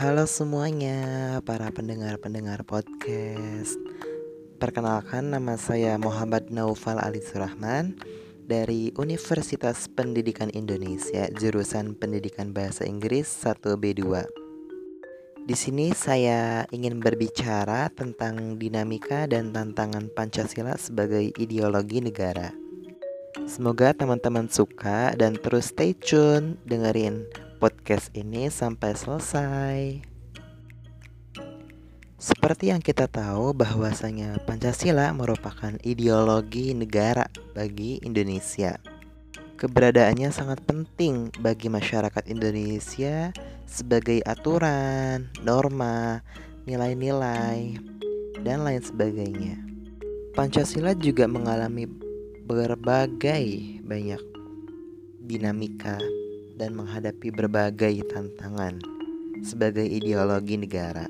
Halo semuanya, para pendengar-pendengar podcast. Perkenalkan nama saya Muhammad Naufal Ali Surahman dari Universitas Pendidikan Indonesia, jurusan Pendidikan Bahasa Inggris 1B2. Di sini saya ingin berbicara tentang dinamika dan tantangan Pancasila sebagai ideologi negara. Semoga teman-teman suka dan terus stay tune dengerin podcast ini sampai selesai. Seperti yang kita tahu bahwasanya Pancasila merupakan ideologi negara bagi Indonesia. Keberadaannya sangat penting bagi masyarakat Indonesia sebagai aturan, norma, nilai-nilai, dan lain sebagainya. Pancasila juga mengalami berbagai banyak dinamika dan menghadapi berbagai tantangan sebagai ideologi negara.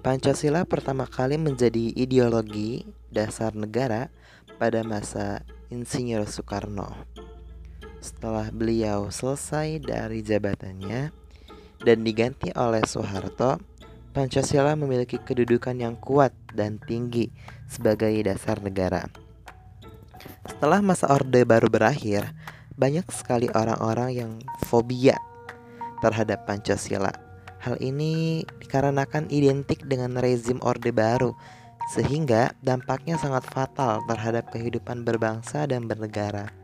Pancasila pertama kali menjadi ideologi dasar negara pada masa Insinyur Soekarno. Setelah beliau selesai dari jabatannya dan diganti oleh Soeharto, Pancasila memiliki kedudukan yang kuat dan tinggi sebagai dasar negara. Setelah masa Orde Baru berakhir, banyak sekali orang-orang yang fobia terhadap Pancasila. Hal ini dikarenakan identik dengan rezim Orde Baru, sehingga dampaknya sangat fatal terhadap kehidupan berbangsa dan bernegara.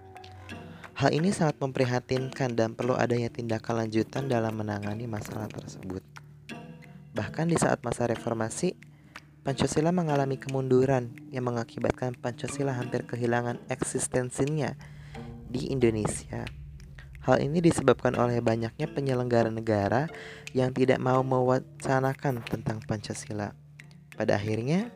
Hal ini sangat memprihatinkan dan perlu adanya tindakan lanjutan dalam menangani masalah tersebut. Bahkan di saat masa reformasi, Pancasila mengalami kemunduran yang mengakibatkan Pancasila hampir kehilangan eksistensinya di Indonesia. Hal ini disebabkan oleh banyaknya penyelenggara negara yang tidak mau mewacanakan tentang Pancasila. Pada akhirnya,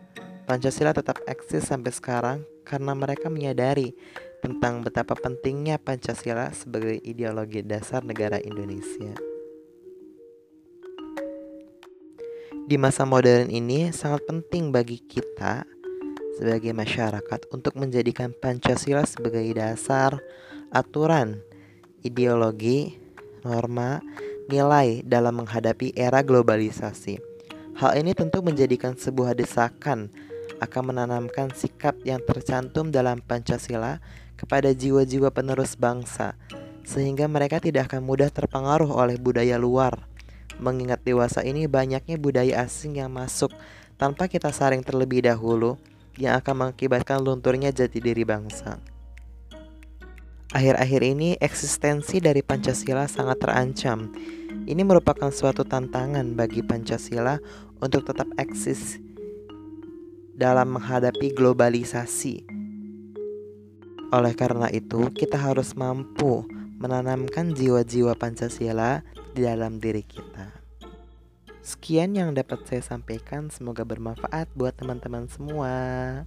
Pancasila tetap eksis sampai sekarang karena mereka menyadari tentang betapa pentingnya Pancasila sebagai ideologi dasar negara Indonesia. Di masa modern ini sangat penting bagi kita sebagai masyarakat untuk menjadikan Pancasila sebagai dasar, aturan, ideologi, norma, nilai dalam menghadapi era globalisasi. Hal ini tentu menjadikan sebuah desakan akan menanamkan sikap yang tercantum dalam Pancasila kepada jiwa-jiwa penerus bangsa, sehingga mereka tidak akan mudah terpengaruh oleh budaya luar. Mengingat dewasa ini banyaknya budaya asing yang masuk tanpa kita saring terlebih dahulu, yang akan mengakibatkan lunturnya jati diri bangsa. Akhir-akhir ini eksistensi dari Pancasila sangat terancam. Ini merupakan suatu tantangan bagi Pancasila untuk tetap eksis dalam menghadapi globalisasi. Oleh karena itu, kita harus mampu menanamkan jiwa-jiwa Pancasila di dalam diri kita. Sekian yang dapat saya sampaikan, semoga bermanfaat buat teman-teman semua.